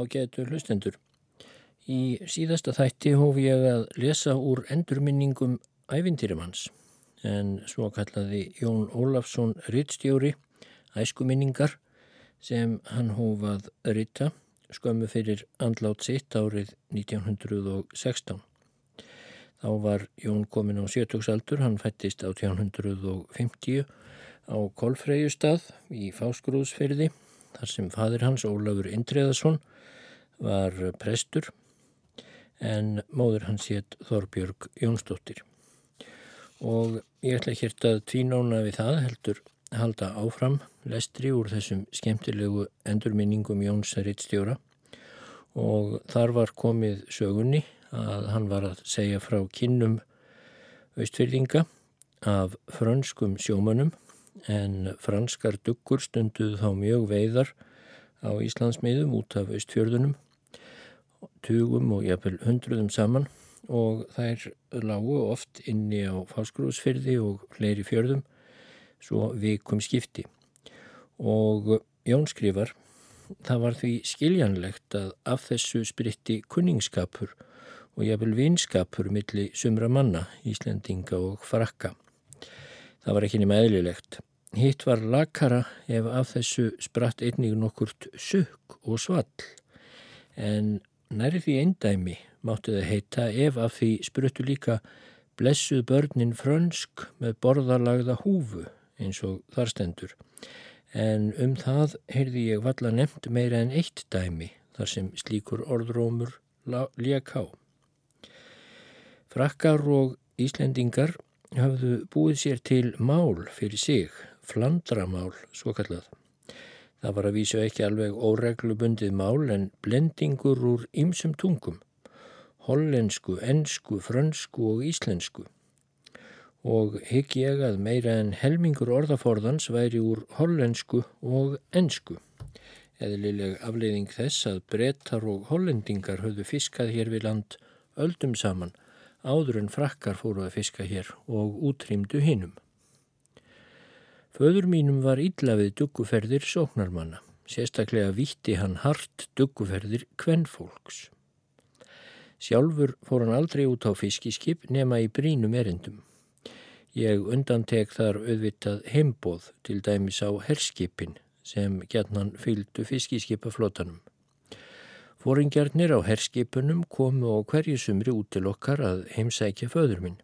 á getur hlustendur. Í síðasta þætti hóf ég að lesa úr endurminningum ævindýrum hans en svo kallaði Jón Ólafsson rittstjóri æskuminningar sem hann hóf að ritta skömmu fyrir andlát sitt árið 1916. Þá var Jón komin á sjötugsaldur, hann fættist á 1950 á Kolfreyjustad í Fásgrúðsferði þar sem fadir hans Ólafur Indreðarsson var prestur en móður hans hétt Þorbjörg Jónsdóttir. Og ég ætla hér að tvínóna við það heldur halda áfram lestri úr þessum skemmtilegu endurminningum Jóns Rittstjóra og þar var komið sögunni að hann var að segja frá kinnum austfyrðinga af frönskum sjómanum en franskar duggur stunduð þá mjög veiðar á Íslandsmiðum út af austfjörðunum tugum og jafnvel hundruðum saman og þær lágu oft inni á fásgrúsfyrði og fleiri fjörðum svo vikum skipti og Jón skrifar það var því skiljanlegt að af þessu spritti kunningskapur og jafnvel vinskapur milli sumra manna, Íslendinga og frakka. Það var ekki nema eðlilegt. Hitt var lakara ef af þessu spratt einnig nokkurt sukk og svall en Nærið því eindæmi máttu það heita ef af því spruttu líka blessuð börnin frönsk með borðalagða húfu eins og þar stendur. En um það heyrði ég valla nefnt meira en eitt dæmi þar sem slíkur orðrómur lék á. Frakkar og Íslendingar hafðu búið sér til mál fyrir sig, flandramál svo kallað. Það var að vísu ekki alveg óreglubundið mál en blendingur úr ymsum tungum, hollensku, ensku, frönsku og íslensku. Og higg ég að meira en helmingur orðaforðans væri úr hollensku og ensku. Eðlileg afleiðing þess að brettar og hollendingar höfðu fiskað hér við land öldum saman áður en frakkar fóru að fiska hér og útrýmdu hinnum. Föður mínum var illa við dugguferðir sóknarmanna. Sérstaklega vítti hann hart dugguferðir kvennfólks. Sjálfur fór hann aldrei út á fiskiskip nema í brínum erindum. Ég undantek þar auðvitað heimbóð til dæmis á herskipin sem gætnan fylgdu fiskiskipaflótanum. Fóringjarnir á herskipunum komu á hverju sumri út til okkar að heimsækja föður minn.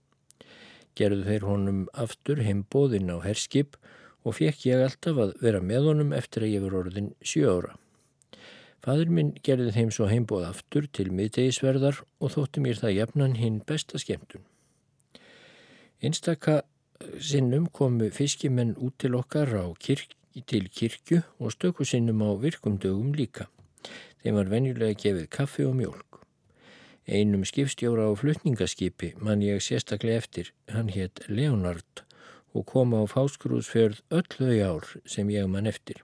Gerðu þeir honum aftur heimbóðinn á herskip og fekk ég alltaf að vera með honum eftir að ég var orðin sjö ára. Fadur minn gerði þeim svo heimbóð aftur til miðdegisverðar og þótti mér það jafnan hinn besta skemmtun. Einstaka sinnum komu fiskimenn út til okkar á kirk, til kirkju og stöku sinnum á virkumdögum líka. Þeim var venjulega gefið kaffi og mjölk. Einum skipstjóra á flutningaskipi mann ég sérstaklega eftir, hann hétt Leonard og koma á fáskrúsferð öll þau ár sem ég mann eftir.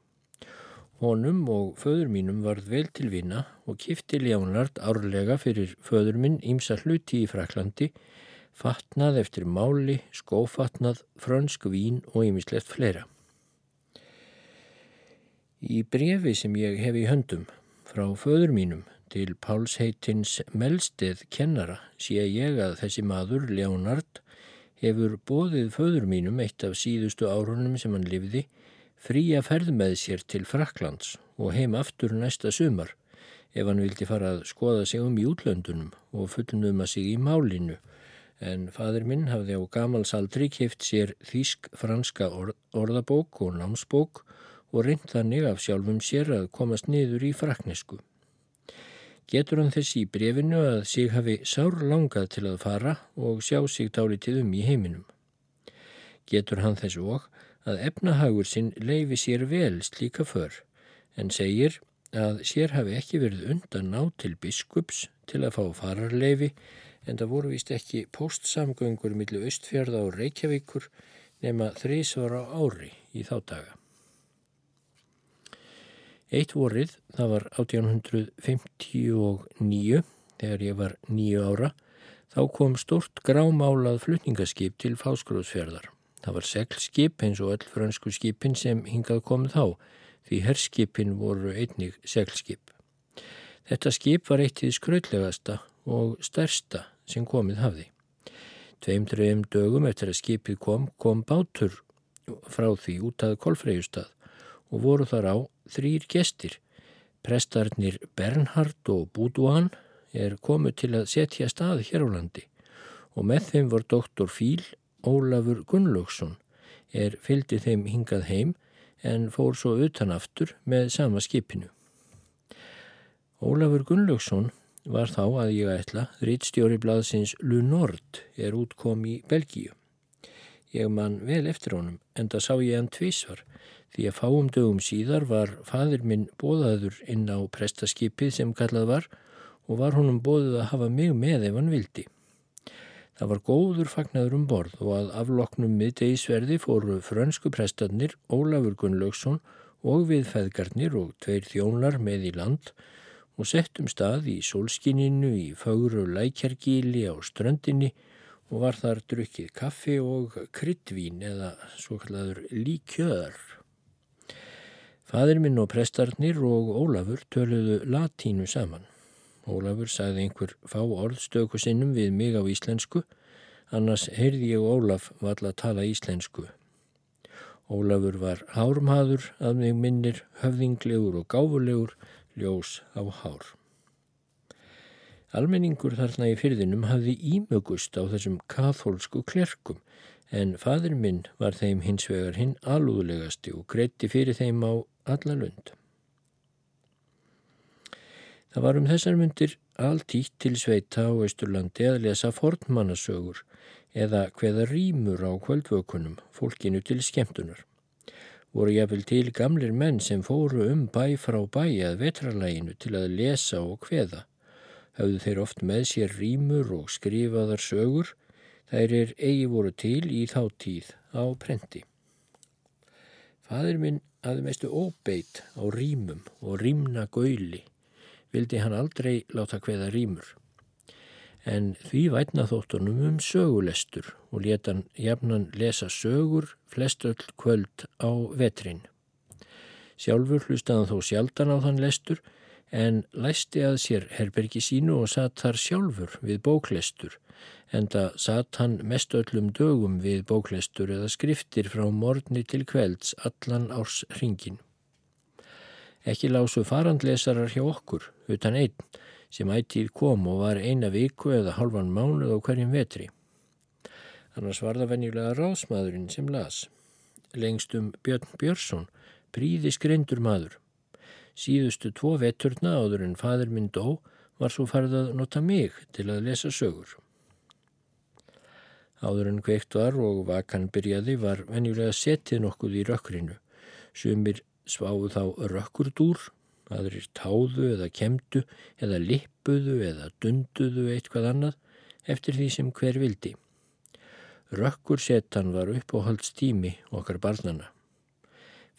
Honum og föður mínum varð vel til vina og kifti Leonard árlega fyrir föður minn ímsa hluti í Fraklandi, fatnað eftir máli, skófatnað, frönsk vín og ímislegt fleira. Í brefi sem ég hef í höndum frá föður mínum til Páls heitins Melsteð kennara sé ég að þessi maður, Leonard, hefur bóðið föður mínum eitt af síðustu árunum sem hann lifði fría ferð með sér til Fraklands og heim aftur næsta sumar ef hann vildi fara að skoða sig um í útlöndunum og fullnuma sig í málinu. En fadur minn hafði á gamalsaldri keft sér þýsk-franska orð, orðabók og námsbók og reynd þannig af sjálfum sér að komast niður í fraknesku getur hann þessi í brefinu að sig hafi sár langað til að fara og sjá sig dálitið um í heiminum. Getur hann þessu og að efnahagur sinn leifi sér vel slíka för en segir að sér hafi ekki verið undan ná til biskups til að fá fararleifi en það voru vist ekki postsamgöngur millir Östfjörða og Reykjavíkur nema þrísvara ári í þá daga. Eitt vorið, það var 1859, þegar ég var nýju ára, þá kom stort grámálað flutningaskip til Fáskróðsfjörðar. Það var seglskip eins og öll fransku skipin sem hingað komið þá, því herskipin voru einnig seglskip. Þetta skip var eitt í skrautlegasta og stærsta sem komið hafði. Tveim, trefum dögum eftir að skipið kom, kom bátur frá því út að Kolfreyjustad og voru þar á þrýr gestir. Prestarnir Bernhard og Búdúan er komið til að setja stað hér á landi og með þeim var doktor Fíl Ólafur Gunnlaugsson er fylgdi þeim hingað heim en fór svo utanaftur með sama skipinu. Ólafur Gunnlaugsson var þá að ég ætla rítstjóri blaðsins Lunord er útkom í Belgíu. Ég man vel eftir honum en það sá ég hann tvísvar því að fáum dögum síðar var fadir minn bóðaður inn á prestaskipið sem kallað var og var honum bóðið að hafa mig með ef hann vildi. Það var góður fagnadur um borð og að afloknum miðdegisverði fóru frönsku prestarnir Ólafur Gunnlaugsson og viðfæðgarnir og tveir þjónar með í land og settum stað í sólskininu í fagru lækjargíli á ströndinni og var þar drukkið kaffi og kryddvín eða svo kalladur líkjöðar. Fadir minn og prestarnir og Ólafur töluðu latínu saman. Ólafur sagði einhver fá orðstöku sinnum við mig á íslensku, annars heyrði ég Ólaf valla tala íslensku. Ólafur var hármaður að mig minnir höfðinglegur og gáfulegur ljós á hár. Almenningur þarna í fyrðinum hafði ímögust á þessum kathólsku klerkum en fadur minn var þeim hins vegar hinn alúðlegasti og greitti fyrir þeim á alla lund. Það var um þessar myndir alltítt til sveita á Östurlandi að lesa fornmannasögur eða hveða rýmur á kvöldvökunum fólkinu til skemmtunar. Voru jáfnvel til gamlir menn sem fóru um bæ frá bæ að vetralæginu til að lesa og hveða hafðu þeir oft með sér rýmur og skrifaðar sögur, þær er eigi voru til í þá tíð á prenti. Fadur minn aði mestu óbeitt á rýmum og rýmna göyli, vildi hann aldrei láta hveða rýmur. En því vætna þóttunum um sögulestur og leta hann jafnan lesa sögur flest öll kvöld á vetrin. Sjálfur hlustaðan þó sjaldan á þann lestur en læsti að sér herbergi sínu og satt þar sjálfur við bóklestur, enda satt hann mest öllum dögum við bóklestur eða skriftir frá morgni til kvelds allan árs ringin. Ekki lásu farandlesarar hjá okkur, utan einn, sem ættið kom og var eina viku eða halvan mánuð á hverjum vetri. Annars var það venjulega rásmaðurinn sem las. Lengst um Björn Björnsson, príði skrendur maður, Síðustu tvo veturna áður en fadur minn dó var svo farið að nota mig til að lesa sögur. Áður en kveikt var og vakan byrjaði var venjulega setið nokkuð í rökkrinu. Sumir sváðu þá rökkurdúr, aðrir táðu eða kemdu eða lippuðu eða dunduðu eitthvað annað eftir því sem hver vildi. Rökkur setan var uppáhaldstími okkar barnana.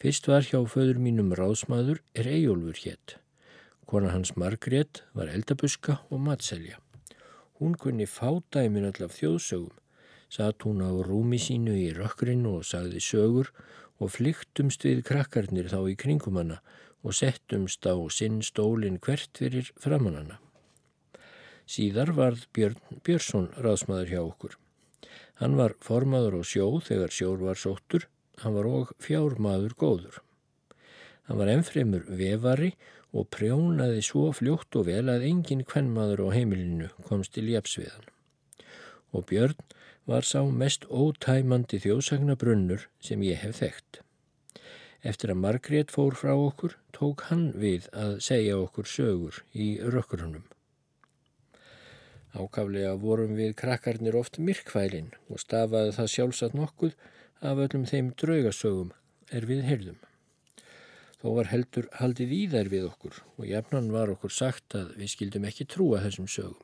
Fyrst var hjá föður mínum ráðsmaður er Eyjólfur hétt. Kona hans Margrét var eldabuska og matselja. Hún kunni fádæmin allaf þjóðsögum. Satt hún á rúmi sínu í rökkrinu og sagði sögur og flyktumst við krakkarnir þá í kringum hana og settumst á sinn stólinn hvert fyrir framann hana. Síðar varð Björn Björnsson ráðsmaður hjá okkur. Hann var formaður á sjó þegar sjór var sóttur Hann var og fjármaður góður. Hann var ennfremur vevari og prjónaði svo fljótt og vel að engin kvennmaður á heimilinu komst til jafsviðan. Og Björn var sá mest ótæmandi þjóðsagna brunnur sem ég hef þekkt. Eftir að Margrét fór frá okkur tók hann við að segja okkur sögur í rökkurunum. Ákaflega vorum við krakkarnir oft myrkvælinn og stafaði það sjálfsagt nokkuð af öllum þeim draugasögum er við heyrðum. Þó var heldur haldið í þær við okkur og jafnan var okkur sagt að við skildum ekki trúa þessum sögum.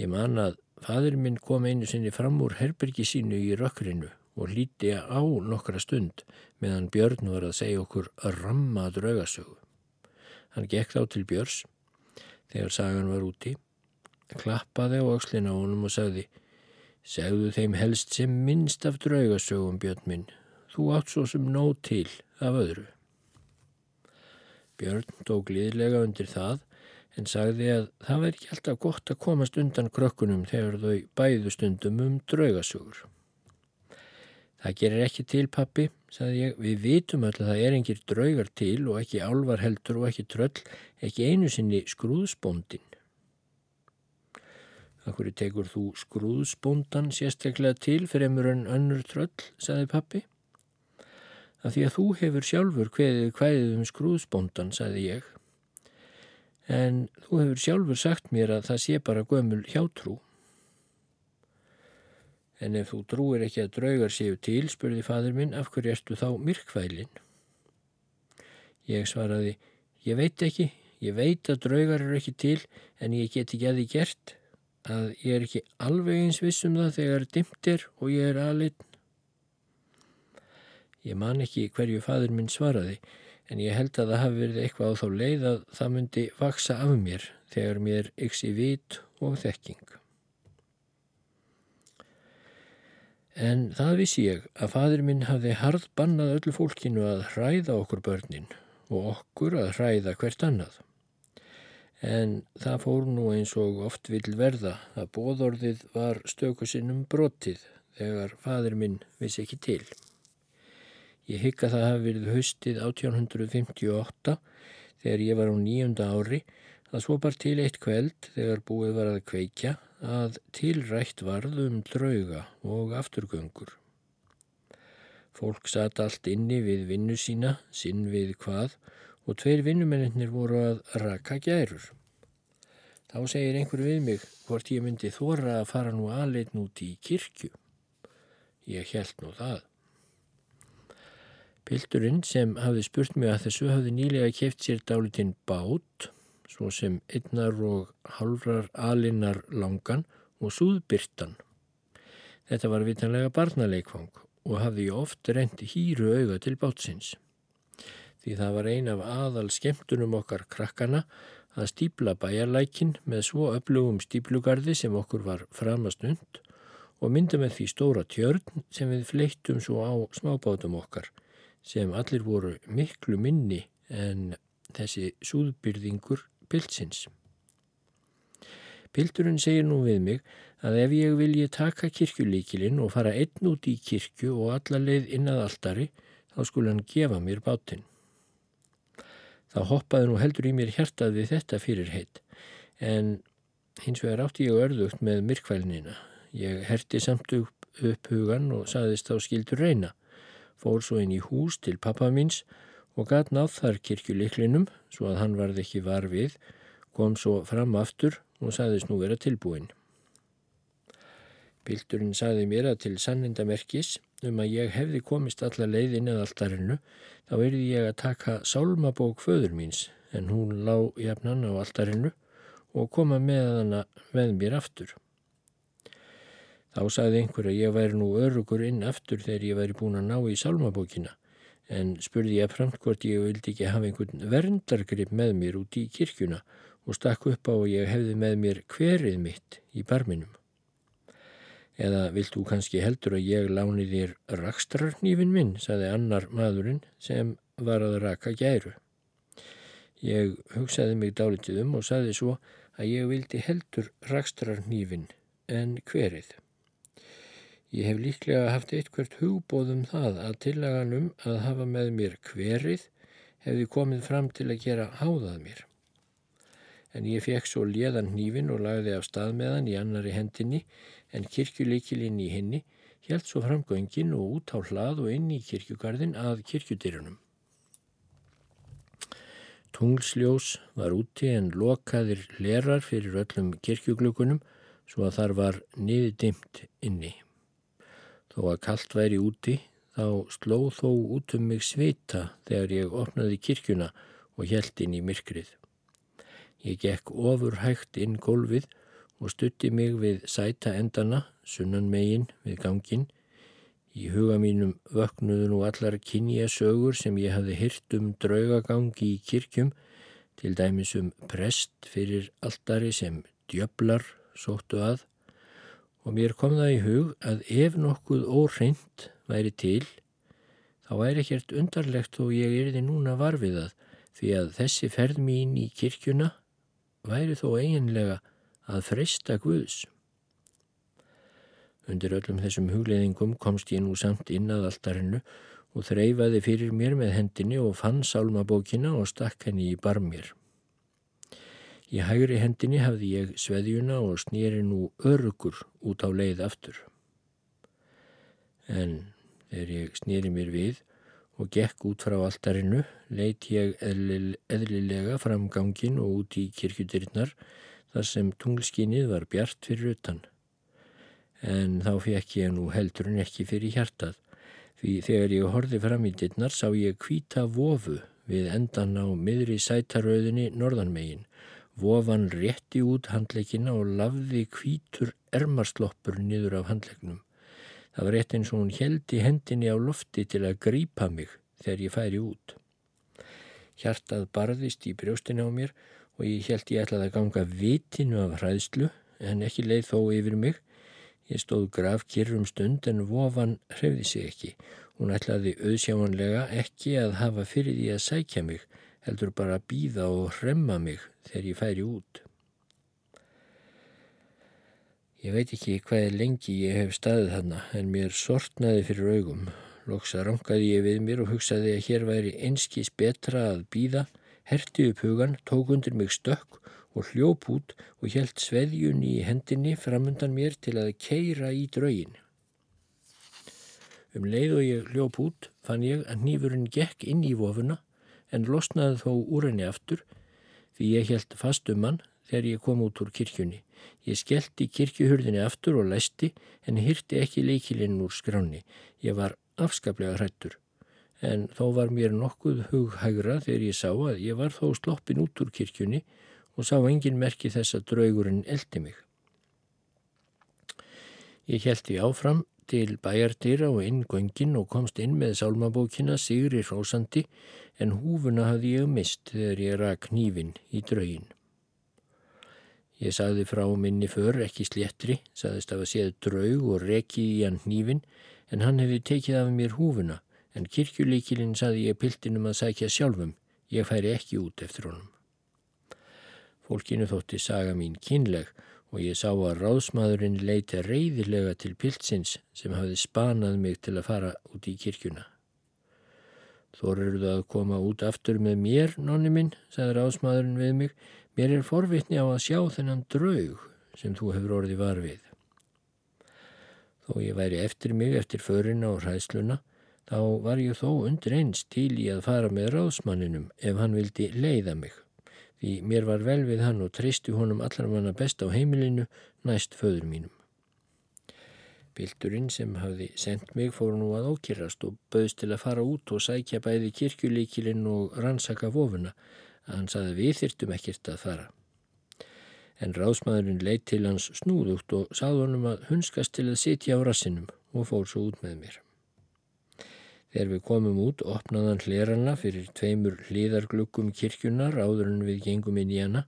Ég man að fadur minn kom einu sinni fram úr herbergi sínu í rökkrinu og líti á nokkra stund meðan Björn var að segja okkur að ramma draugasögu. Hann gekk þá til Björns þegar sagan var úti, klappaði á axlina honum og sagði Segðu þeim helst sem minnst af draugasögum, Björn minn. Þú átt svo sem nóg til af öðru. Björn tók liðlega undir það en sagði að það væri ekki alltaf gott að komast undan krökkunum þegar þau bæðu stundum um draugasögur. Það gerir ekki til pappi, sagði ég, við vitum öll að það er engir draugar til og ekki álvar heldur og ekki tröll, ekki einu sinni skrúðsbóndin. Akkur tekur þú skrúðsbóndan sérstaklega til fremur en önnur tröll, sagði pappi. Af því að þú hefur sjálfur hveðið hvæðið um skrúðsbóndan, sagði ég en þú hefur sjálfur sagt mér að það sé bara gömul hjátrú. En ef þú trúir ekki að draugar séu til, spurði fadur minn, af hverju ertu þá myrkvælin? Ég svaraði, ég veit ekki, ég veit að draugar eru ekki til, en ég get ekki að því gert, að ég er ekki alveg eins vissum það þegar dimt er og ég er aðlinn. Ég man ekki hverju fadur minn svaraði, en ég held að það hafi verið eitthvað á þá leið að það myndi vaksa af mér þegar mér yksi vit og þekking. En það vissi ég að fadur minn hafði harð bannað öllu fólkinu að hræða okkur börnin og okkur að hræða hvert annað. En það fór nú eins og oft vil verða að bóðorðið var stökusinnum brotið þegar fadur minn vissi ekki til. Ég hygg að það hafi verið haustið 1858 þegar ég var á nýjunda ári að svo bar til eitt kveld þegar búið var að kveikja að tilrætt varð um drauga og afturgöngur. Fólk satt allt inni við vinnu sína, sinn við hvað og tveir vinnumennir voru að raka gærur. Þá segir einhver við mig hvort ég myndi þóra að fara nú aðleitn út í kirkju. Ég held nú það. Pilturinn sem hafði spurt mig að þessu hafði nýlega keft sér dálitinn bát, svo sem einnar og halvrar alinnar langan og súðbyrtan. Þetta var vitanlega barnaleikfang og hafði oft reyndi hýru auga til bátsins. Því það var ein af aðal skemmtunum okkar krakkana að stípla bæjarlækin með svo öflugum stíplugarði sem okkur var framast und og mynda með því stóra tjörn sem við fleittum svo á smábátum okkar sem allir voru miklu minni en þessi súðbyrðingur pildsins. Pildurinn segir nú við mig að ef ég vilji taka kirkjulíkilinn og fara einn út í kirkju og alla leið inn að aldari, þá skulle hann gefa mér bátinn. Það hoppaði nú heldur í mér hjartað við þetta fyrir heitt, en hins vegar átti ég örðugt með myrkvælnina. Ég herti samt upp, upp hugan og saðist þá skildur reyna fór svo inn í hús til pappa míns og gatt náð þar kirkjuliklinum svo að hann varð ekki var við, kom svo fram aftur og saðist nú vera tilbúin. Pilturinn saði mér að til sannindamerkis um að ég hefði komist alla leiðin eða alltarinnu, þá erði ég að taka sálmabók föður míns en hún lág jafnan á alltarinnu og koma með hana með mér aftur. Þá sagði einhver að ég væri nú örugur inn aftur þegar ég væri búin að ná í salmabókina en spurði ég framt hvort ég vildi ekki hafa einhvern verndargrip með mér út í kirkjuna og stakk upp á að ég hefði með mér hverið mitt í barminum. Eða vilt þú kannski heldur að ég láni þér rakstrarnýfin minn, sagði annar maðurinn sem var að raka gæru. Ég hugsaði mig dálitið um og sagði svo að ég vildi heldur rakstrarnýfin en hverið. Ég hef líklega haft eitthvert hugbóðum það að tillaganum að hafa með mér hverið hefði komið fram til að gera háðað mér. En ég fekk svo léðan hnífin og lagði af stað með hann í annari hendinni en kirkjulíkilinn í henni held svo fram göngin og út á hlað og inn í kirkjugarðin að kirkjudyrunum. Tunglsljós var úti en lokaðir lerar fyrir öllum kirkjuglugunum svo að þar var niðdimt inni. Þó að kallt væri úti þá sló þó út um mig sveita þegar ég opnaði kirkjuna og hjælt inn í myrkrið. Ég gekk ofur hægt inn gólfið og stutti mig við sæta endana, sunnan megin við gangin. Í huga mínum vöknuðu nú allar kynja sögur sem ég hafði hyrt um draugagangi í kirkjum, til dæmis um prest fyrir altari sem djöblar sóttu að og mér kom það í hug að ef nokkuð óreint væri til, þá væri ekkert undarlegt og ég erði núna varfið að því að þessi ferð mín í kirkjuna væri þó eiginlega að freysta Guðs. Undir öllum þessum hugleðingum komst ég nú samt inn að altarinu og þreyfaði fyrir mér með hendinni og fann sálmabókina og stakk henni í barmir. Í hægri hendinni hafði ég sveðjuna og snýri nú örgur út á leið aftur. En þegar ég snýri mér við og gekk út frá altarinu, leitt ég eðlilega fram gangin og út í kirkjudirinnar þar sem tunglskinnið var bjart fyrir utan. En þá fekk ég nú heldurinn ekki fyrir hjartað, því þegar ég horfi fram í dirinnar sá ég kvíta vofu við endan á miðri sætarauðinni norðanmegin. Vofan rétti út handleikina og lafði kvítur ermarsloppur niður af handleiknum. Það var rétt eins og hún held í hendinni á lofti til að grípa mig þegar ég færi út. Hjartað barðist í brjóstinu á mér og ég held ég ætlaði að ganga vitinu af hræðslu en ekki leið þó yfir mig. Ég stóð graf kyrrum stund en vofan hrefði sig ekki. Hún ætlaði auðsjámanlega ekki að hafa fyrir því að sækja mig, heldur bara að býða og hremma mig þegar ég færi út. Ég veit ekki hvað lengi ég hef staðið þarna en mér sortnaði fyrir augum. Loksa rangaði ég við mér og hugsaði að hér væri einskís betra að býða, herti upp hugan, tók undir mig stökk og hljóp út og helt sveðjun í hendinni framundan mér til að keira í draugin. Um leið og ég hljóp út fann ég að nýfurinn gekk inn í vofuna en losnaði þó úr henni aftur því ég helt fast um hann þegar ég kom út úr kirkjunni. Ég skellti kirkjuhurðinni aftur og læsti en hyrti ekki leikilinn úr skráni. Ég var afskaplega hrættur. En þó var mér nokkuð hughægra þegar ég sá að ég var þó sloppin út úr kirkjunni og sá engin merki þess að draugurinn eldi mig. Ég heldi áfram til bæjardýra og inn göngin og komst inn með sálmabókina Sigri Rósandi en húfuna hafði ég mist þegar ég rak nývin í draugin. Ég sagði frá minni för ekki sléttri, sagðist af að séð draug og reki í hann hnífin en hann hefði tekið af mér húfuna en kirkjulíkilinn sagði ég piltinum að sækja sjálfum, ég færi ekki út eftir honum. Fólkinu þótti saga mín kynleg og ég sá að ráðsmaðurinn leiti reyðilega til piltsins sem hafði spanað mig til að fara út í kirkjuna. Þor eru það að koma út aftur með mér, nonni minn, sagði ráðsmaðurinn við mig, Mér er forvitni á að sjá þennan draug sem þú hefur orðið var við. Þó ég væri eftir mig eftir förina og hræðsluna, þá var ég þó undir eins til í að fara með ráðsmanninum ef hann vildi leiða mig. Því mér var vel við hann og treysti honum allar manna best á heimilinu næst föður mínum. Bildurinn sem hafði sendt mig fór nú að ókýrast og bauðst til að fara út og sækja bæði kirkjulíkilinn og rannsaka vofuna að hann saði við þyrtum ekkert að fara. En ráðsmaðurinn leitt til hans snúðugt og sáð honum að hunskast til að sitja á rassinum og fór svo út með mér. Þegar við komum út, opnaðan hlerana fyrir tveimur hliðarglukkum kirkjunar áður en við gengum inn í hana.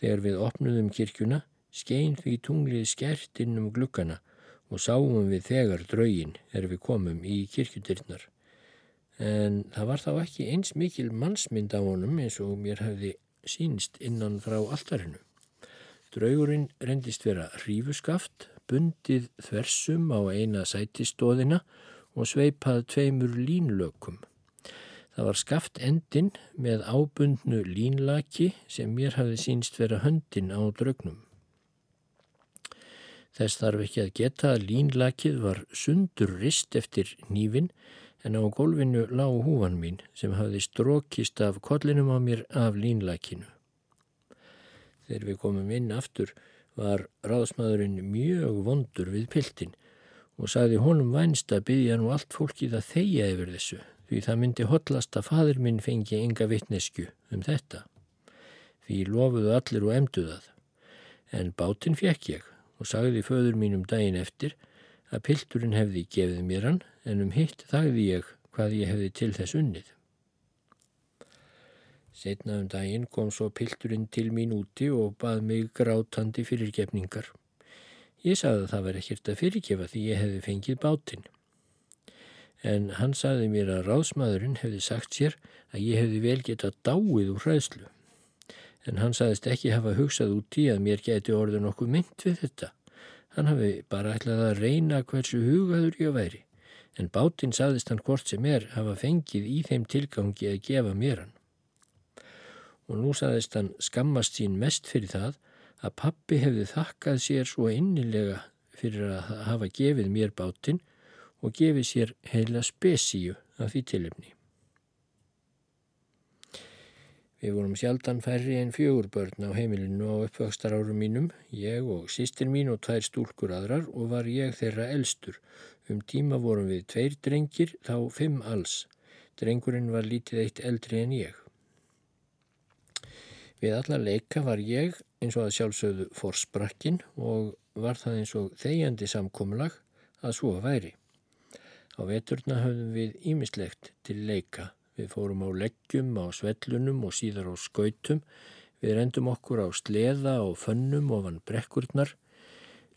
Þegar við opnuðum kirkjuna, skein því tunglið skert inn um glukkana og sáum við þegar draugin er við komum í kirkjudirnar en það var þá ekki eins mikil mannsmynd á honum eins og mér hefði sínst innan frá alltarinu. Draugurinn rendist vera hrífuskaft, bundið þversum á eina sætistóðina og sveipað tveimur línlökum. Það var skaft endin með ábundnu línlaki sem mér hafði sínst vera höndin á draugnum. Þess þarf ekki að geta að línlakið var sundur rist eftir nýfinn en á gólfinu lág húfan mín sem hafði strókist af kollinum á mér af línlækinu. Þegar við komum inn aftur var ráðsmaðurinn mjög vondur við piltin og sagði honum vænst að byggja nú allt fólkið að þeia yfir þessu því það myndi hotlast að fadur minn fengi enga vittnesku um þetta. Því lofuðu allir og emdu það. En bátinn fekk ég og sagði föður mín um daginn eftir að pilturinn hefði gefið mér hann en um hitt þagði ég hvað ég hefði til þess unnið. Setna um daginn kom svo pilturinn til mín úti og bað mig grátandi fyrirgefningar. Ég sagði að það var ekkert að fyrirgefa því ég hefði fengið bátinn. en hann saði mér að ráðsmaðurinn hefði sagt sér að ég hefði vel getað dáið úr hræðslu. En hann saðist ekki hafa hugsað út í að mér geti orðið nokkuð mynd við þetta. Hann hafi bara ætlað að reyna hversu hugaður ég væri, en bátinn saðist hann hvort sem er hafa fengið í þeim tilgangi að gefa mér hann. Og nú saðist hann skammast sín mest fyrir það að pappi hefði þakkað sér svo innilega fyrir að hafa gefið mér bátinn og gefið sér heila spesíu af því tilumni. Við vorum sjaldan færri en fjögur börn á heimilinu á uppvöxtar árum mínum, ég og sýstir mín og tvær stúlkur aðrar og var ég þeirra elstur. Um tíma vorum við tveir drengir, þá fimm alls. Drengurinn var lítið eitt eldri en ég. Við alla leika var ég eins og að sjálfsögðu forsprakkin og var það eins og þegjandi samkómulag að svo væri. Á veturna höfðum við ímislegt til leika Við fórum á leggjum, á svellunum og síðar á skautum. Við rendum okkur á sleða og fönnum ofan brekkurnar.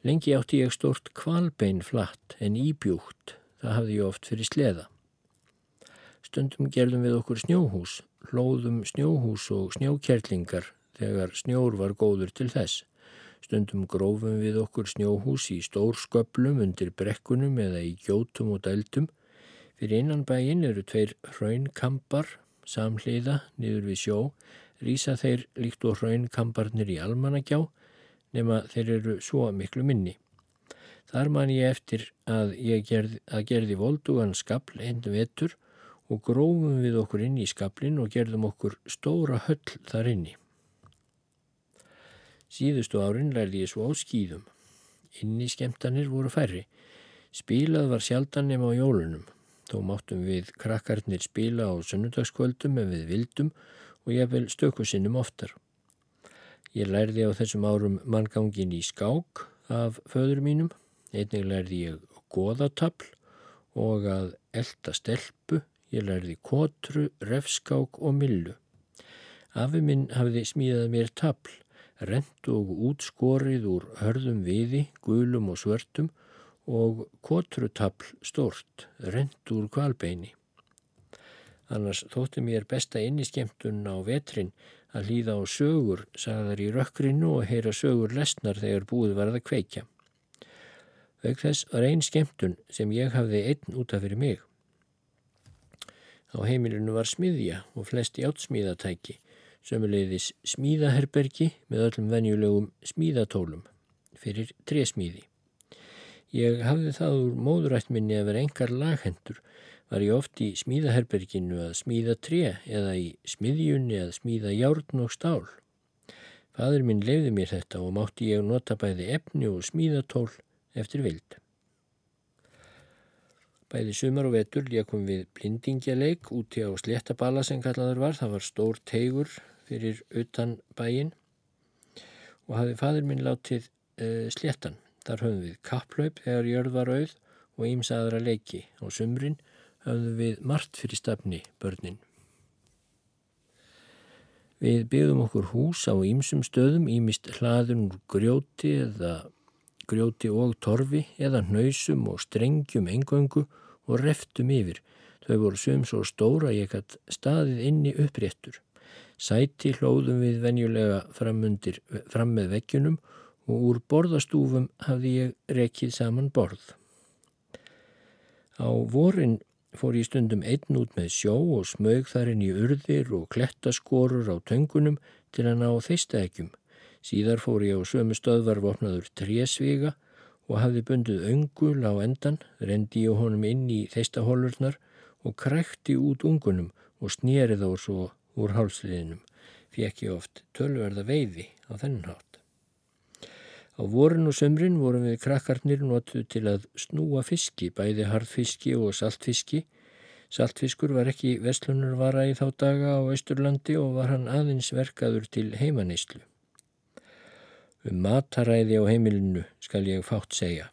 Lengi átti ég stort kvalbein flatt en íbjúkt. Það hafði ég oft fyrir sleða. Stundum gerðum við okkur snjóhús, hlóðum snjóhús og snjókjerlingar þegar snjór var góður til þess. Stundum grófum við okkur snjóhús í stórsköplum undir brekkunum eða í gjótum og dældum Fyrir innan bæin eru tveir hraunkampar, samhliða, niður við sjó, rýsa þeir líkt og hraunkamparnir í almanagjá, nema þeir eru svo miklu minni. Þar man ég eftir að ég gerði, að gerði voldugan skabl einn vetur og grófum við okkur inn í skablin og gerðum okkur stóra höll þar inni. Síðustu árin lærði ég svo á skýðum. Inni skemtanir voru færri. Spílað var sjaldan nema á jólunum. Þó máttum við krakkarnir spila á sunnudagskvöldum ef við vildum og ég vel stöku sinnum oftar. Ég lærði á þessum árum manngangin í skák af föður mínum, einnig lærði ég goðatapl og að elda stelpu, ég lærði kotru, refskák og millu. Afi minn hafiði smíðað mér tapl, rent og útskorið úr hörðum viði, gulum og svörtum og kotrutapl stort, rent úr kvalbeini. Annars þótti mér besta inniskemtun á vetrin að hlýða á sögur, sagðar í rökkrinu og heyra sögur lesnar þegar búið varð að kveikja. Veik þess var einn skemtun sem ég hafði einn útaf fyrir mig. Á heimilinu var smiðja og flesti átsmíðatæki, sömuleiðis smíðaherbergi með öllum venjulegum smíðatólum fyrir trésmíði. Ég hafði það úr móðurættminni að vera engar laghendur, var ég oft í smíðaherberginu að smíða tre eða í smiðjunni að smíða járn og stál. Fadur minn lefði mér þetta og mátti ég nota bæði efni og smíðatól eftir vild. Bæði sumar og vetur lékum við blindingjaleik úti á sléttabala sem kallaður var. Það var stór teigur fyrir utan bæin og hafi fadur minn látið uh, sléttan Þar höfum við kapplaup þegar jörð var auð og ímsaðra leiki. Á sumrin höfum við margt fyrir stafni börnin. Við byggðum okkur hús á ímsum stöðum, ímist hlaðun úr grjóti eða grjóti og torfi eða hnausum og strengjum engöngu og reftum yfir. Þau voru sum svo stóra ég hatt staðið inni uppréttur. Sæti hlóðum við venjulega fram, undir, fram með veggjunum og úr borðastúfum hafði ég rekið saman borð. Á vorin fór ég stundum einn út með sjó og smög þar inn í urðir og klettaskorur á töngunum til að ná þeistækjum. Síðar fór ég á sömu stöðvar vopnaður trésviga og hafði bundið öngul á endan, rendi ég honum inn í þeistahólurnar og krækti út ungunum og snýrið á svo úr hálsliðinum. Fekk ég oft tölverða veiði á þennan hátt. Á vorin og sömrin vorum við krakkarnir notuð til að snúa fiski, bæði harðfiski og saltfiski. Saltfiskur var ekki verslunarvara í þá daga á Östurlandi og var hann aðeins verkaður til heimaneyslu. Um mataræði á heimilinu skal ég fátt segja.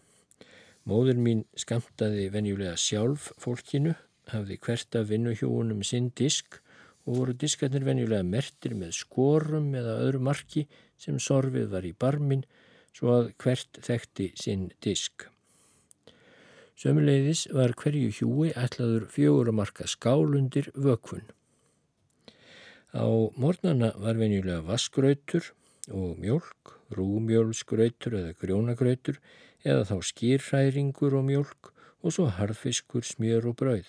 Móður mín skamtaði venjulega sjálf fólkinu, hafði hvert af vinnuhjóunum sinn disk og voru diskarnir venjulega mertir með skorum eða öðru marki sem sorfið var í barmin svo að hvert þekkti sinn disk. Sömuleiðis var hverju hjúi ætlaður fjögur að marka skálundir vökvun. Á mornana var venjulega vaskrautur og mjölk, rúmjölsgrautur eða grjónagrautur eða þá skýrhæringur og mjölk og svo harðfiskur, smjör og brauð.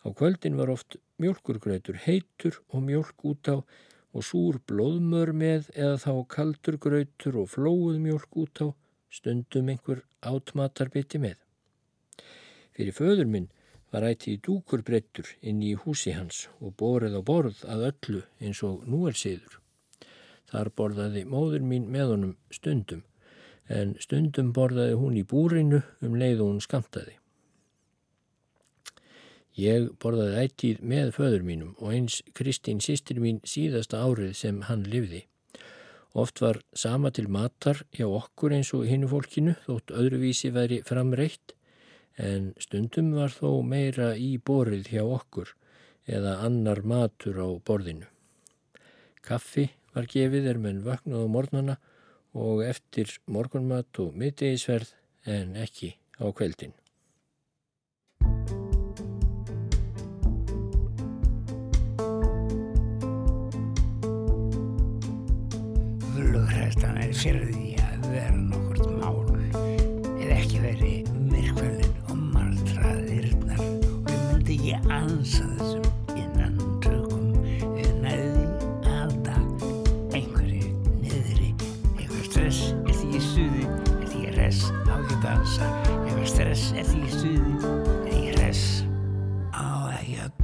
Á kvöldin var oft mjölkurgrautur heitur og mjölk út á og súr blóðmör með eða þá kaldurgrautur og flóuð mjölk út á, stundum einhver átmatarbiti með. Fyrir föður minn var ætti í dúkur breyttur inn í húsi hans og borið á borð að öllu eins og nú er siður. Þar borðaði móður mín með honum stundum, en stundum borðaði hún í búrinu um leið og hún skamtaði. Ég borðaði ættið með föður mínum og eins Kristín sýstir mín síðasta árið sem hann livði. Oft var sama til matar hjá okkur eins og hinnu fólkinu þótt öðruvísi væri framreitt en stundum var þó meira í borið hjá okkur eða annar matur á borðinu. Kaffi var gefið er menn vaknað á mornana og eftir morgunmat og middegisverð en ekki á kveldin. Vlughræstan er fyrir því að vera nokkurt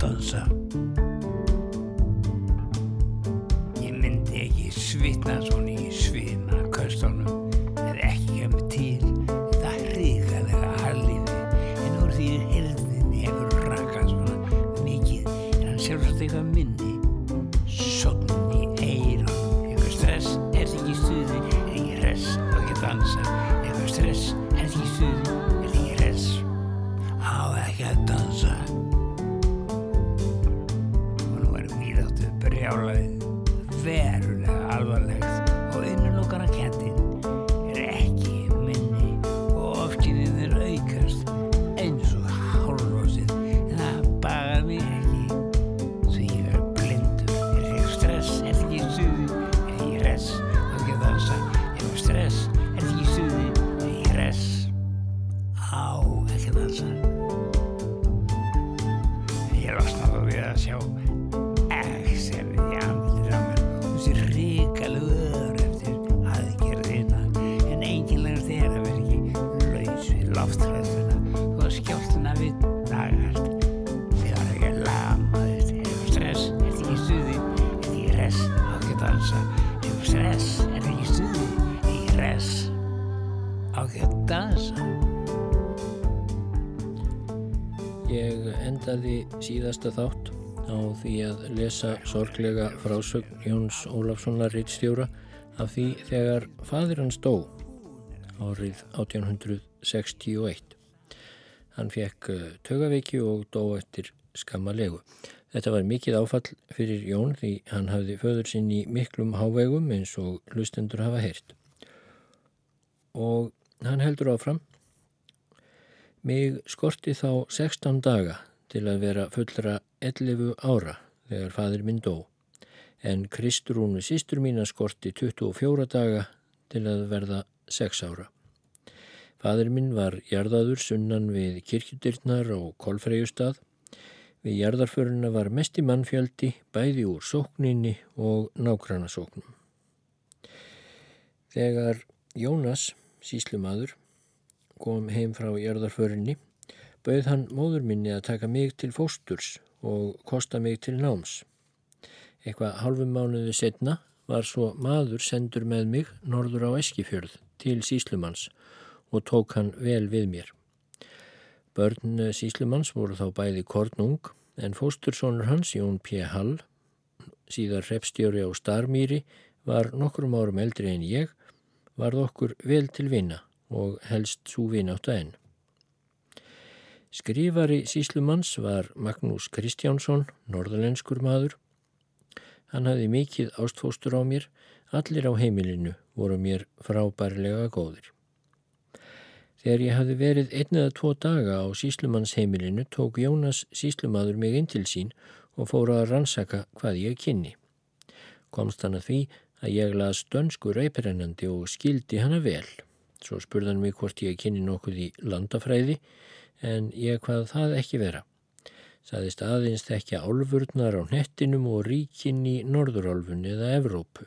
dansa ég myndi ekki svitna svona síðasta þátt á því að lesa sorglega frásögn Jóns Ólafssonar rittstjóra af því þegar fadir hans dó árið 1861. Hann fekk tögaveiki og dó eftir skammalegu. Þetta var mikið áfall fyrir Jón því hann hafði föður sinn í miklum hávegum eins og hlustendur hafa heyrt. Og hann heldur áfram Mig skorti þá 16 daga til að vera fullra 11 ára þegar fadir minn dó, en Kristrúnu sístur mína skorti 24 daga til að verða 6 ára. Fadir minn var jarðaður sunnan við kirkjudyrnar og kolfreyjustad. Við jarðarföruna var mest í mannfjöldi, bæði úr sókninni og nágrannasóknum. Þegar Jónas, síslumadur, kom heim frá jarðarförinni, bauð hann móður minni að taka mig til fósturs og kosta mig til náms. Eitthvað halvum mánuði setna var svo maður sendur með mig norður á Eskifjörð til síslumanns og tók hann vel við mér. Börn síslumanns voru þá bæði kornung en fóstursónur hans, Jón P. Hall, síðar repstjóri á Starmýri, var nokkrum árum eldri en ég, varð okkur vel til vinna og helst svo vináttu enn. Skrifari síslumanns var Magnús Kristjánsson, norðalenskur maður. Hann hafði mikið ástfóstur á mér, allir á heimilinu voru mér frábærlega góðir. Þegar ég hafði verið einn eða tvo daga á síslumannsheimilinu tók Jónas síslumadur mig inn til sín og fóra að rannsaka hvað ég kynni. Komst hann að því að ég las dönsku reypirennandi og skildi hana vel. Svo spurðan mig hvort ég kynni nokkuð í landafræði en ég hvað það ekki vera. Saðist aðeins þekkja álfurnar á nettinum og ríkin í Norðurálfun eða Evrópu.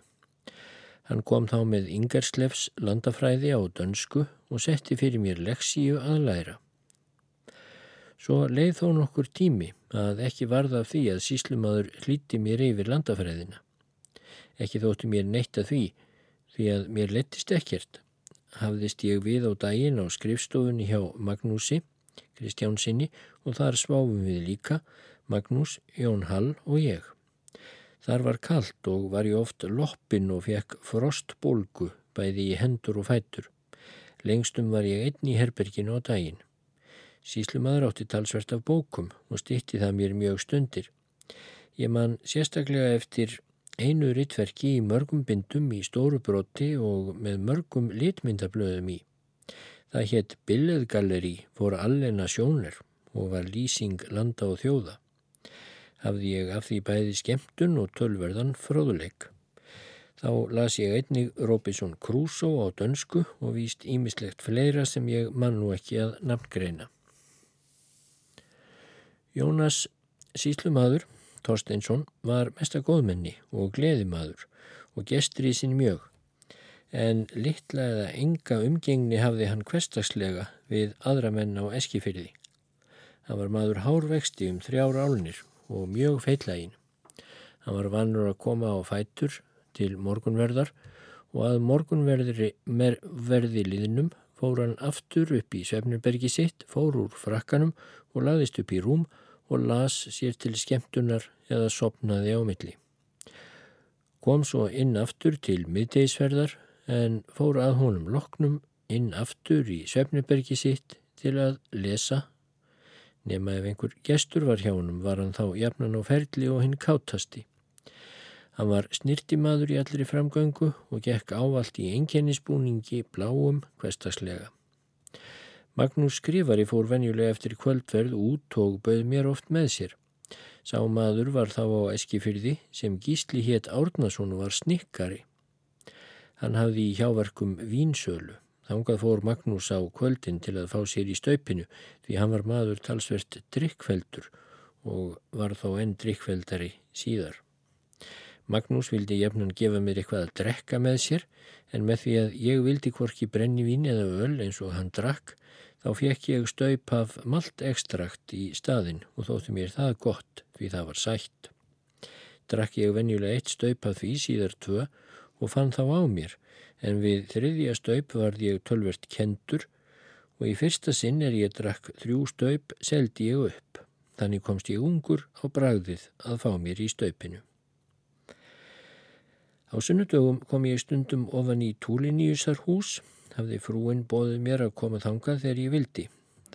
Hann kom þá með Ingerslefs landafræði á dönsku og setti fyrir mér leksíu að læra. Svo leið þó nokkur tími að ekki varða af því að síslumadur hlíti mér yfir landafræðina. Ekki þóttu mér neitt að því, því að mér lettist ekkert. Hafðist ég við á daginn á skrifstofunni hjá Magnúsi, Kristjánsinni og þar sváfum við líka, Magnús, Jón Hall og ég. Þar var kallt og var ég oft loppin og fekk frostbólgu bæði í hendur og fætur. Lengstum var ég einn í herberginu á daginn. Síslumadur átti talsvert af bókum og stitti það mér mjög stundir. Ég man sérstaklega eftir einu rittverki í mörgum bindum í stóru broti og með mörgum litmyndablöðum í. Það hétt Billeðgalleri fór allena sjónir og var lýsing landa og þjóða hafði ég af því bæði skemmtun og tölverðan fróðuleik. Þá las ég einnig Robinson Crusoe á dönsku og víst ímislegt fleira sem ég mann nú ekki að nafngreina. Jónas Síslumadur, Torsteinsson, var mesta góðmenni og gleðimadur og gestur í sín mjög, en litla eða enga umgengni hafði hann kvestagslega við aðra menn á eskifyrði. Hann var maður hárvexti um þrjár álnir og mjög feillægin. Hann var vannur að koma á fætur til morgunverðar og að morgunverði liðnum fór hann aftur upp í Svefnirbergi sitt, fór úr frakkanum og laðist upp í rúm og las sér til skemmtunar eða sopnaði á milli. Kom svo inn aftur til miðdeisferðar en fór að honum loknum inn aftur í Svefnirbergi sitt til að lesa Nefna ef einhver gestur var hjá honum var hann þá jafnan á ferli og hinn kátasti. Hann var snirtimaður í allri framgöngu og gekk ávalt í enkennisbúningi bláum hverstaslega. Magnús skrifari fór venjulega eftir kvöldverð út og bauð mér oft með sér. Sá maður var þá á Eskifyrði sem gísli hétt Árnason var snikkari. Hann hafði í hjáverkum vínsölu. Þangað fór Magnús á kvöldin til að fá sér í staupinu því hann var maður talsvert drikkveldur og var þá enn drikkveldari síðar. Magnús vildi jefnan gefa mér eitthvað að drekka með sér en með því að ég vildi hvorki brenni vín eða öl eins og hann drakk þá fekk ég staup af malt ekstrakt í staðin og þóttu mér það gott því það var sætt. Drakk ég venjulega eitt staup af því síðar tvö og fann þá á mér en við þriðja staup varð ég tölvert kendur og í fyrsta sinn er ég drakk þrjú staup seldi ég upp. Þannig komst ég ungur á bragðið að fá mér í staupinu. Á sunnudögum kom ég stundum ofan í Túliníusar hús, hafði frúin bóðið mér að koma þangað þegar ég vildi.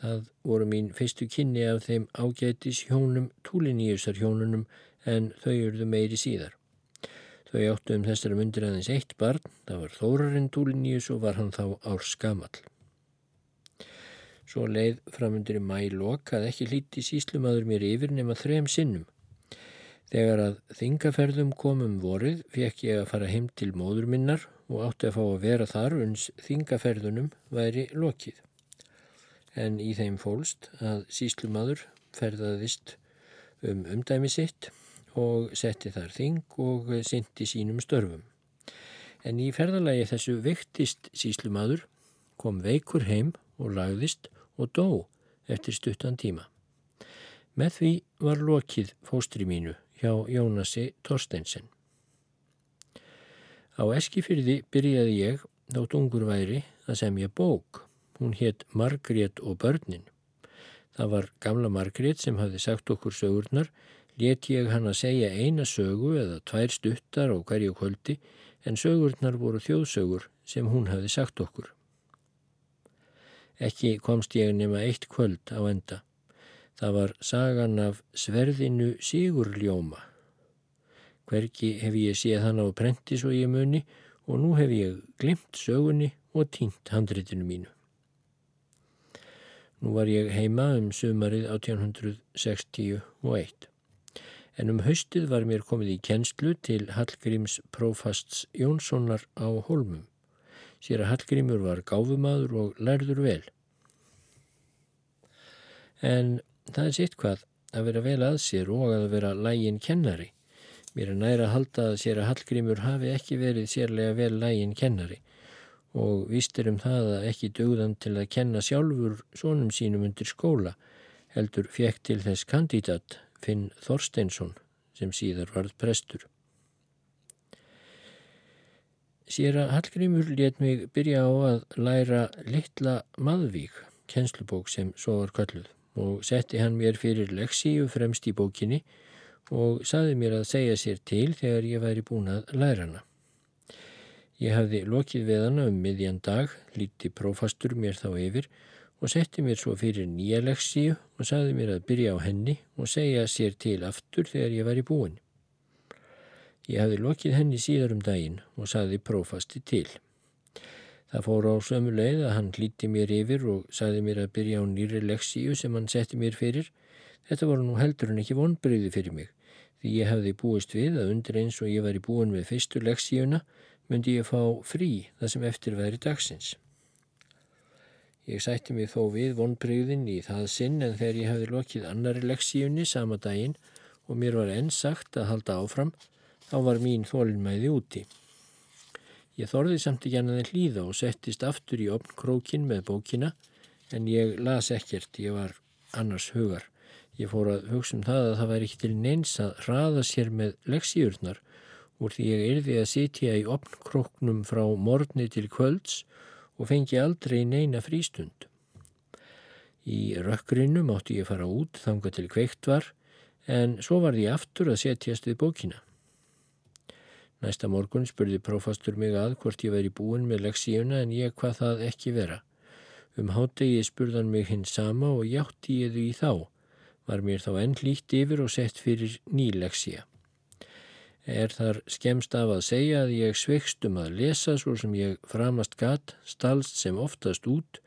Það voru mín fyrstu kynni af þeim ágætis hjónum Túliníusar hjónunum en þau eruðu meiri síðar. Þau áttu um þessari myndir aðeins eitt barn, það var Þórarinn Dúliníus og var hann þá árs gamall. Svo leið framundur í mælok að ekki hlíti síslumadur mér yfir nema þrem sinnum. Þegar að þingaferðum komum vorið fekk ég að fara heim til móður minnar og átti að fá að vera þar uns þingaferðunum væri lokið. En í þeim fólst að síslumadur ferðaðist um umdæmi sitt og setti þar þing og syndi sínum störfum. En í ferðalagi þessu vektist síslumadur, kom veikur heim og lagðist og dó eftir stuttan tíma. Með því var lokið fóstri mínu hjá Jónasi Torstensen. Á Eskifyrði byrjaði ég, þótt ungur væri, að semja bók. Hún hétt Margrét og börnin. Það var gamla Margrét sem hafði sagt okkur sögurnar let ég hann að segja eina sögu eða tvær stuttar á hverju kvöldi en sögurnar voru þjóðsögur sem hún hafi sagt okkur. Ekki komst ég nema eitt kvöld á enda. Það var sagan af sverðinu Sigurljóma. Hverki hef ég séð hann á prenti svo ég muni og nú hef ég glimt sögunni og týnt handritinu mínu. Nú var ég heima um sumarið 1861 en um haustið var mér komið í kennslu til Hallgríms prófasts Jónssonar á Holmum. Sér að Hallgrímur var gáfumadur og lærður vel. En það er sitt hvað að vera vel að sér og að vera lægin kennari. Mér er næra að halda að sér að Hallgrímur hafi ekki verið sérlega vel lægin kennari og vístir um það að ekki dögðan til að kenna sjálfur sónum sínum undir skóla heldur fjekk til þess kandidat Finn Þorsteinsson sem síðar varð prestur. Sér að Hallgrímur let mig byrja á að læra litla maðvík, kennslubók sem svo var kalluð og setti hann mér fyrir leksíu fremst í bókinni og saði mér að segja sér til þegar ég væri búin að læra hana. Ég hafði lokið við hana um miðjan dag, líti prófastur mér þá yfir og setti mér svo fyrir nýja leksíu og saði mér að byrja á henni og segja sér til aftur þegar ég var í búin. Ég hafði lokið henni síðar um daginn og saði prófasti til. Það fór á sömu leið að hann líti mér yfir og saði mér að byrja á nýri leksíu sem hann setti mér fyrir. Þetta voru nú heldur en ekki vonbreyði fyrir mig því ég hafði búist við að undir eins og ég var í búin með fyrstu leksíuna myndi ég fá frí það sem eftir væri dagsins. Ég sætti mig þó við vonbreyðin í það sinn en þegar ég hefði lokið annari leksíunni sama daginn og mér var enn sagt að halda áfram, þá var mín þólinnmæði úti. Ég þorði samt ekki annaðin hlýða og settist aftur í opn krókin með bókina en ég las ekkert, ég var annars hugar. Ég fór að hugsa um það að það væri ekki til neins að hraða sér með leksíurnar úr því ég erði að sitja í opn króknum frá morgni til kvölds og fengi aldrei neina frístund. Í rökkrinu mátti ég fara út þanga til kveikt var en svo var ég aftur að setjast við bókina. Næsta morgun spurði prófastur mig að hvort ég væri búin með leksíuna en ég hvað það ekki vera. Um hátegi spurðan mig hins sama og játti ég þau í þá. Var mér þá enn líkt yfir og sett fyrir ný leksíja er þar skemst af að segja að ég sveikst um að lesa svo sem ég framast gatt, stalst sem oftast út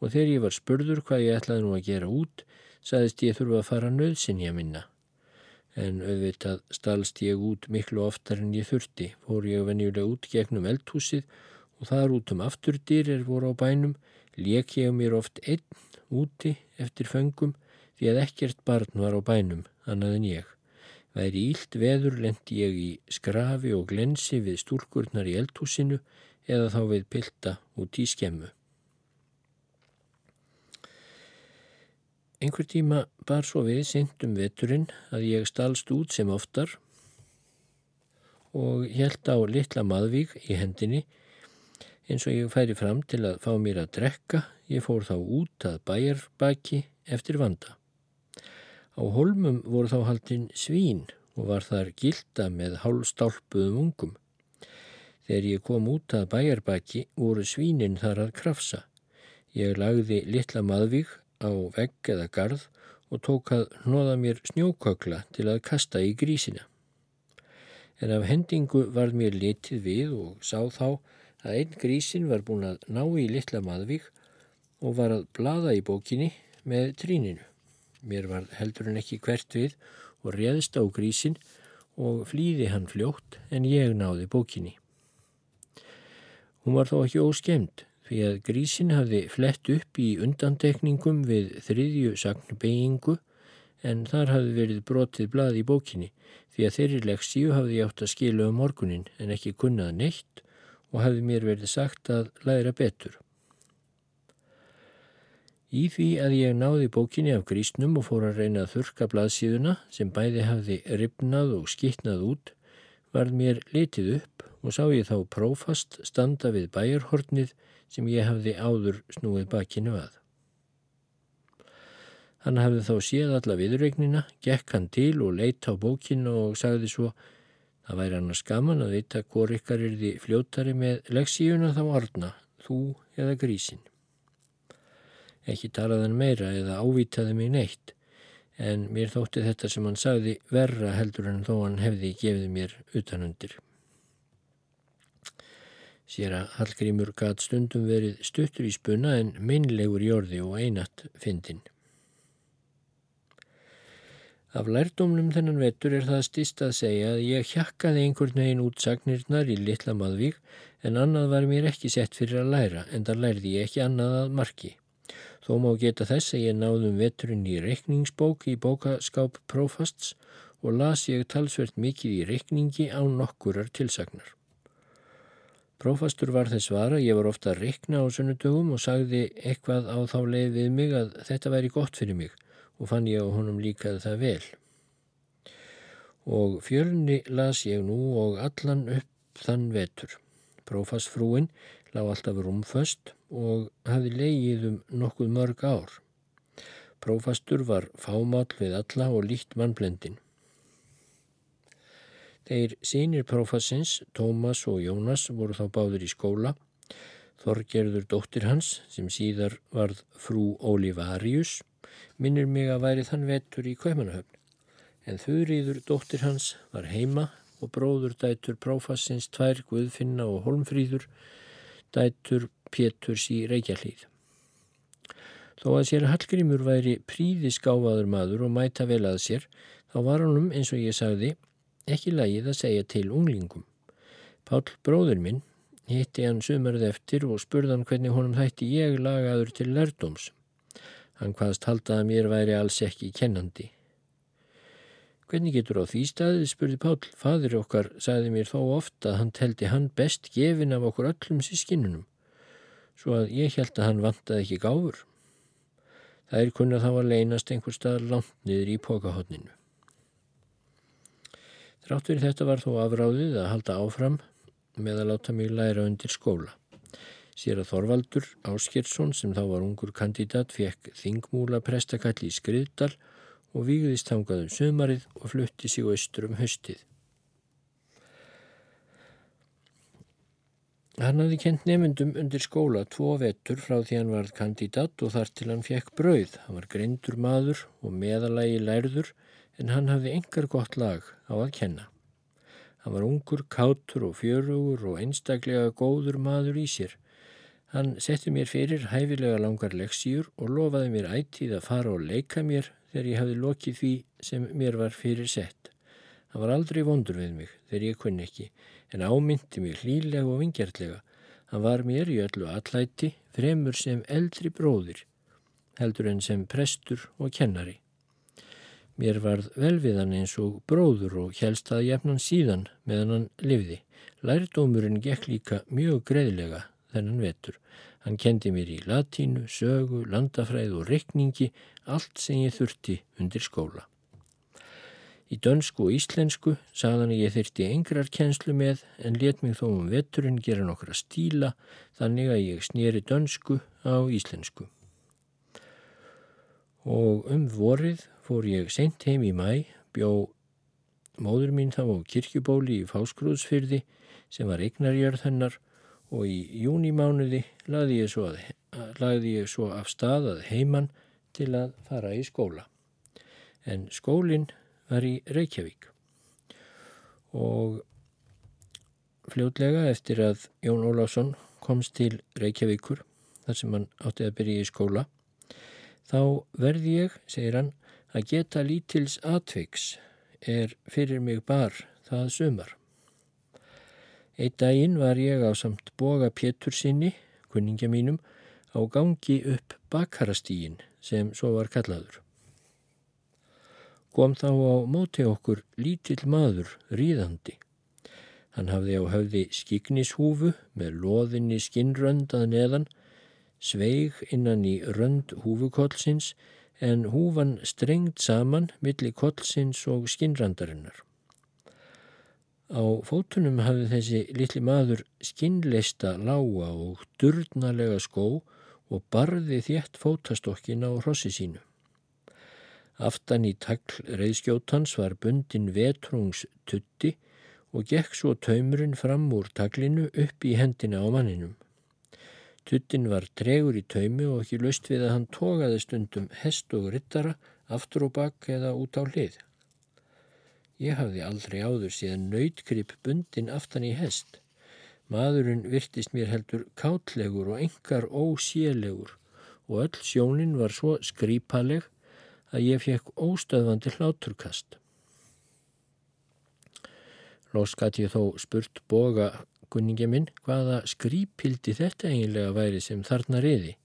og þegar ég var spurður hvað ég ætlaði nú að gera út, saðist ég þurfa að fara nöðsinja minna. En auðvitað stalst ég út miklu oftar en ég þurfti, fór ég venjulega út gegnum eldhúsið og þar út um afturdyr er voru á bænum, leik ég mér oft einn úti eftir föngum því að ekkert barn var á bænum annað en ég. Væri ílt veður lendi ég í skrafi og glensi við stúrkurnar í eldhúsinu eða þá við pilta út í skemmu. Einhver tíma bar svo við sindum veturinn að ég stalst út sem oftar og held á litla maðvík í hendinni eins og ég færi fram til að fá mér að drekka, ég fór þá út að bæjarbaki eftir vanda. Á holmum voru þá haldinn svín og var þar gilda með hálstálpuðum ungum. Þegar ég kom út að bæjarbaki voru svínin þar að krafsa. Ég lagði litla maðvík á vegg eða garð og tók að hnoða mér snjókökla til að kasta í grísina. En af hendingu var mér litið við og sá þá að einn grísin var búin að ná í litla maðvík og var að blada í bókinni með tríninu. Mér var heldur en ekki hvert við og réðst á grísin og flýði hann fljótt en ég náði bókinni. Hún var þó ekki óskemd því að grísin hafði flett upp í undantekningum við þriðju sagnbeigingu en þar hafði verið brotið blað í bókinni því að þeirri leksíu hafði ég átt að skila um morgunin en ekki kunnað neitt og hafði mér verið sagt að læra betur. Í því að ég náði bókinni af grísnum og fór að reyna að þurka blaðsíðuna sem bæði hafði ripnað og skittnað út var mér litið upp og sá ég þá prófast standa við bæjarhornið sem ég hafði áður snúið bakinu að. Hann hafði þá séð alla viðregnina, gekk hann til og leitt á bókinu og sagði svo Það væri annars gaman að vita hvort ykkar er því fljóttari með leksíuna þá orna, þú eða grísin ekki talaðan meira eða ávitaði mig neitt en mér þótti þetta sem hann sagði verra heldur en þó hann hefði gefið mér utanundir. Sér að Hallgrímur gat stundum verið stuttur í spunna en minnlegur í orði og einatt fyndin. Af lærdómnum þennan vettur er það stist að segja að ég hjakkaði einhvern veginn út sagnirnar í litla maðvík en annað var mér ekki sett fyrir að læra en það lærði ég ekki annað að marki. Þó má geta þess að ég náðum vetturinn í reikningsbók í bókaskáp prófasts og las ég talsvert mikið í reikningi á nokkurar tilsagnar. Prófastur var þess vara, ég var ofta að reikna á sunnudögum og sagði eitthvað á þá leið við mig að þetta væri gott fyrir mig og fann ég á honum líkaði það vel. Og fjölni las ég nú og allan upp þann vetur. Prófasfrúin lág alltaf rúmföst og hafi leigið um nokkuð mörg ár. Prófastur var fámál við alla og líkt mannblendin. Þeir sínir prófassins, Tómas og Jónas, voru þá báður í skóla. Þorgerður dóttir hans, sem síðar varð frú Olivarius, minnir mig að væri þann vetur í Kaupanahöfn. En þurriður dóttir hans var heima og bróður dætur prófassins tvær Guðfinna og Holmfríður dætur Péturs í Reykjahlíð. Þó að sér Hallgrímur væri príðisgáfaður maður og mæta vel að sér, þá var honum, eins og ég sagði, ekki lagið að segja til unglingum. Pál bróður minn hitti hann sumarð eftir og spurðan hvernig honum þætti ég lagaður til lærdoms. Hann hvaðst halda að mér væri alls ekki kennandi. Hvernig getur á því staðið, spurði Pál. Fadur okkar sagði mér þó ofta að hann teldi hann best gefin af okkur öllum sískinnunum, svo að ég held að hann vantaði ekki gáfur. Það er kunnað þá að leynast einhver stað langt niður í pókahotninu. Þrátt fyrir þetta var þó afráðið að halda áfram með að láta mig læra undir skóla. Sér að Þorvaldur Áskilsson sem þá var ungur kandidat fekk þingmúla prestakall í Skriðdal og výðist þangað um sömarið og flutti sig austur um höstið. Hann hafði kent nefndum undir skóla tvo vettur frá því hann varð kandidat og þar til hann fekk brauð. Hann var greindur maður og meðalagi lærður en hann hafði engar gott lag á að kenna. Hann var ungur, kátur og fjörugur og einstaklega góður maður í sér. Hann setti mér fyrir hæfilega langar leksíur og lofaði mér ættið að fara og leika mér þegar ég hafi lokið því sem mér var fyrir sett. Hann var aldrei vondur við mig þegar ég kunni ekki, en ámyndi mig hlýlega og vingjartlega. Hann var mér í öllu allæti, fremur sem eldri bróðir, heldur en sem prestur og kennari. Mér varð vel við hann eins og bróður og helst að jafnan síðan meðan hann livði. Lærdómurinn gekk líka mjög greiðlega þennan vetur. Hann kendi mér í latínu, sögu, landafræð og rekningi, allt sem ég þurfti undir skóla. Í dönsku og íslensku sagðan ég þurfti engrar kjenslu með en let mig þó um veturinn gera nokkra stíla þannig að ég snýri dönsku á íslensku. Og um vorið fór ég sent heim í mæ, bjó móður mín þá á kirkjubóli í Fáskrúðsfyrði sem var eignarjörð hennar og í júnimánuði lagði ég, lagði ég svo af stað að heiman til að fara í skóla. En skólinn var í Reykjavík og fljótlega eftir að Jón Ólásson komst til Reykjavíkur þar sem hann átti að byrja í skóla þá verði ég, segir hann, að geta lítils atveiks er fyrir mig bar það sumar. Eitt daginn var ég á samt boga Pétur sinni, kunningja mínum, á gangi upp bakarastígin sem svo var kallaður. Kom þá á móti okkur lítill maður ríðandi. Hann hafði á höfði skiknishúfu með loðinni skinnrönd að neðan, sveig innan í rönd húfukollsins en húfan strengt saman millir kollsins og skinnrandarinnar. Á fótunum hafði þessi litli maður skinnleista lága og durnalega skó og barði þétt fótastokkin á hrossi sínu. Aftan í takl reyðskjótans var bundin vetrungstutti og gekk svo taumurinn fram úr taklinu upp í hendina á manninum. Tuttin var tregur í taumi og ekki löst við að hann tókaði stundum hest og rittara aftur og bakk eða út á hlið. Ég hafði aldrei áður síðan nöytkrypp bundin aftan í hest. Maðurinn virtist mér heldur kátlegur og engar ósélegur og öll sjónin var svo skrípaleg að ég fekk óstöðvandi hláturkast. Lós gæti ég þó spurt boga kunningi minn hvaða skrípildi þetta eiginlega væri sem þarna reyði.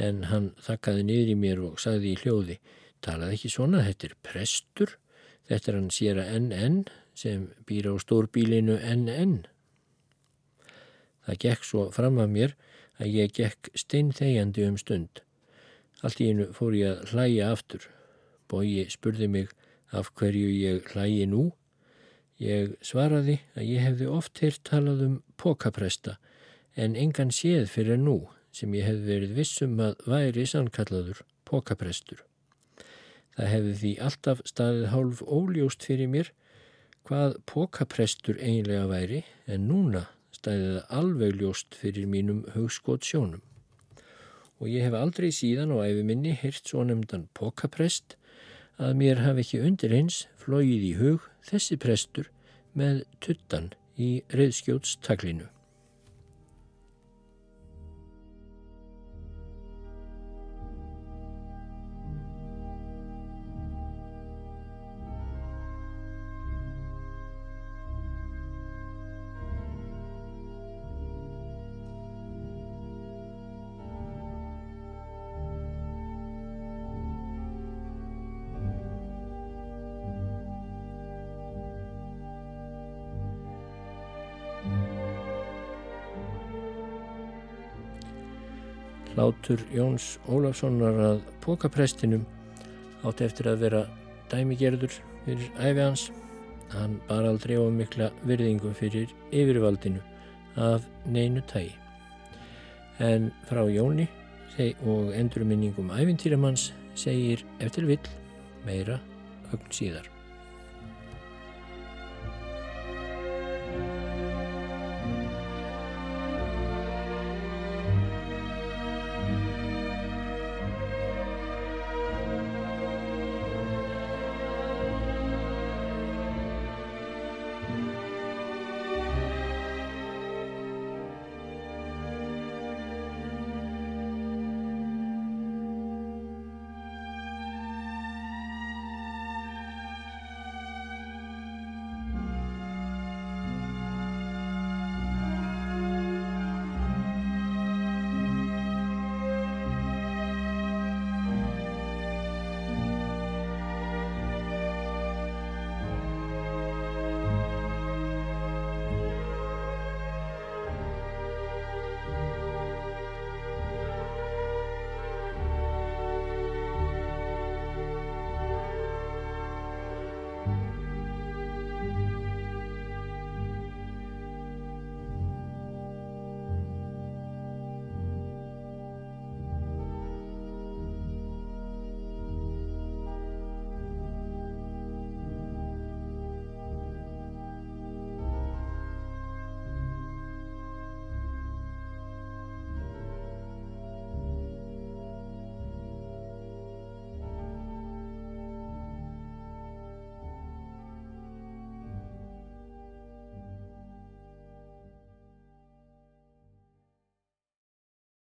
En hann þakkaði niður í mér og sagði í hljóði, talaði ekki svona, þetta er prestur, þetta er hann sér að NN sem býr á stórbílinu NN. Það gekk svo fram að mér að ég gekk steinþegjandi um stund. Allt í einu fór ég að hlæja aftur. Bói spurði mig af hverju ég hlægi nú. Ég svaraði að ég hefði oft heyrt talað um pokapresta en engan séð fyrir nú sem ég hefði verið vissum að væri sannkallaður pokaprestur. Það hefði því alltaf staðið hálf óljóst fyrir mér hvað pokaprestur eiginlega væri en núna stæðið alveg ljóst fyrir mínum hugskot sjónum. Og ég hef aldrei síðan á æfiminni hirt svo nefndan pokaprest að mér hafi ekki undir eins flóið í hug þessi prestur með tuttan í reyðskjótstaklinu. Hlátur Jóns Ólafssonar að pókaprestinum átti eftir að vera dæmigerður fyrir æfi hans. Hann bar aldrei á mikla virðingu fyrir yfirvaldinu af neinu tægi. En frá Jóni og endurminningum æfintýramanns segir eftir vill meira ögn síðar.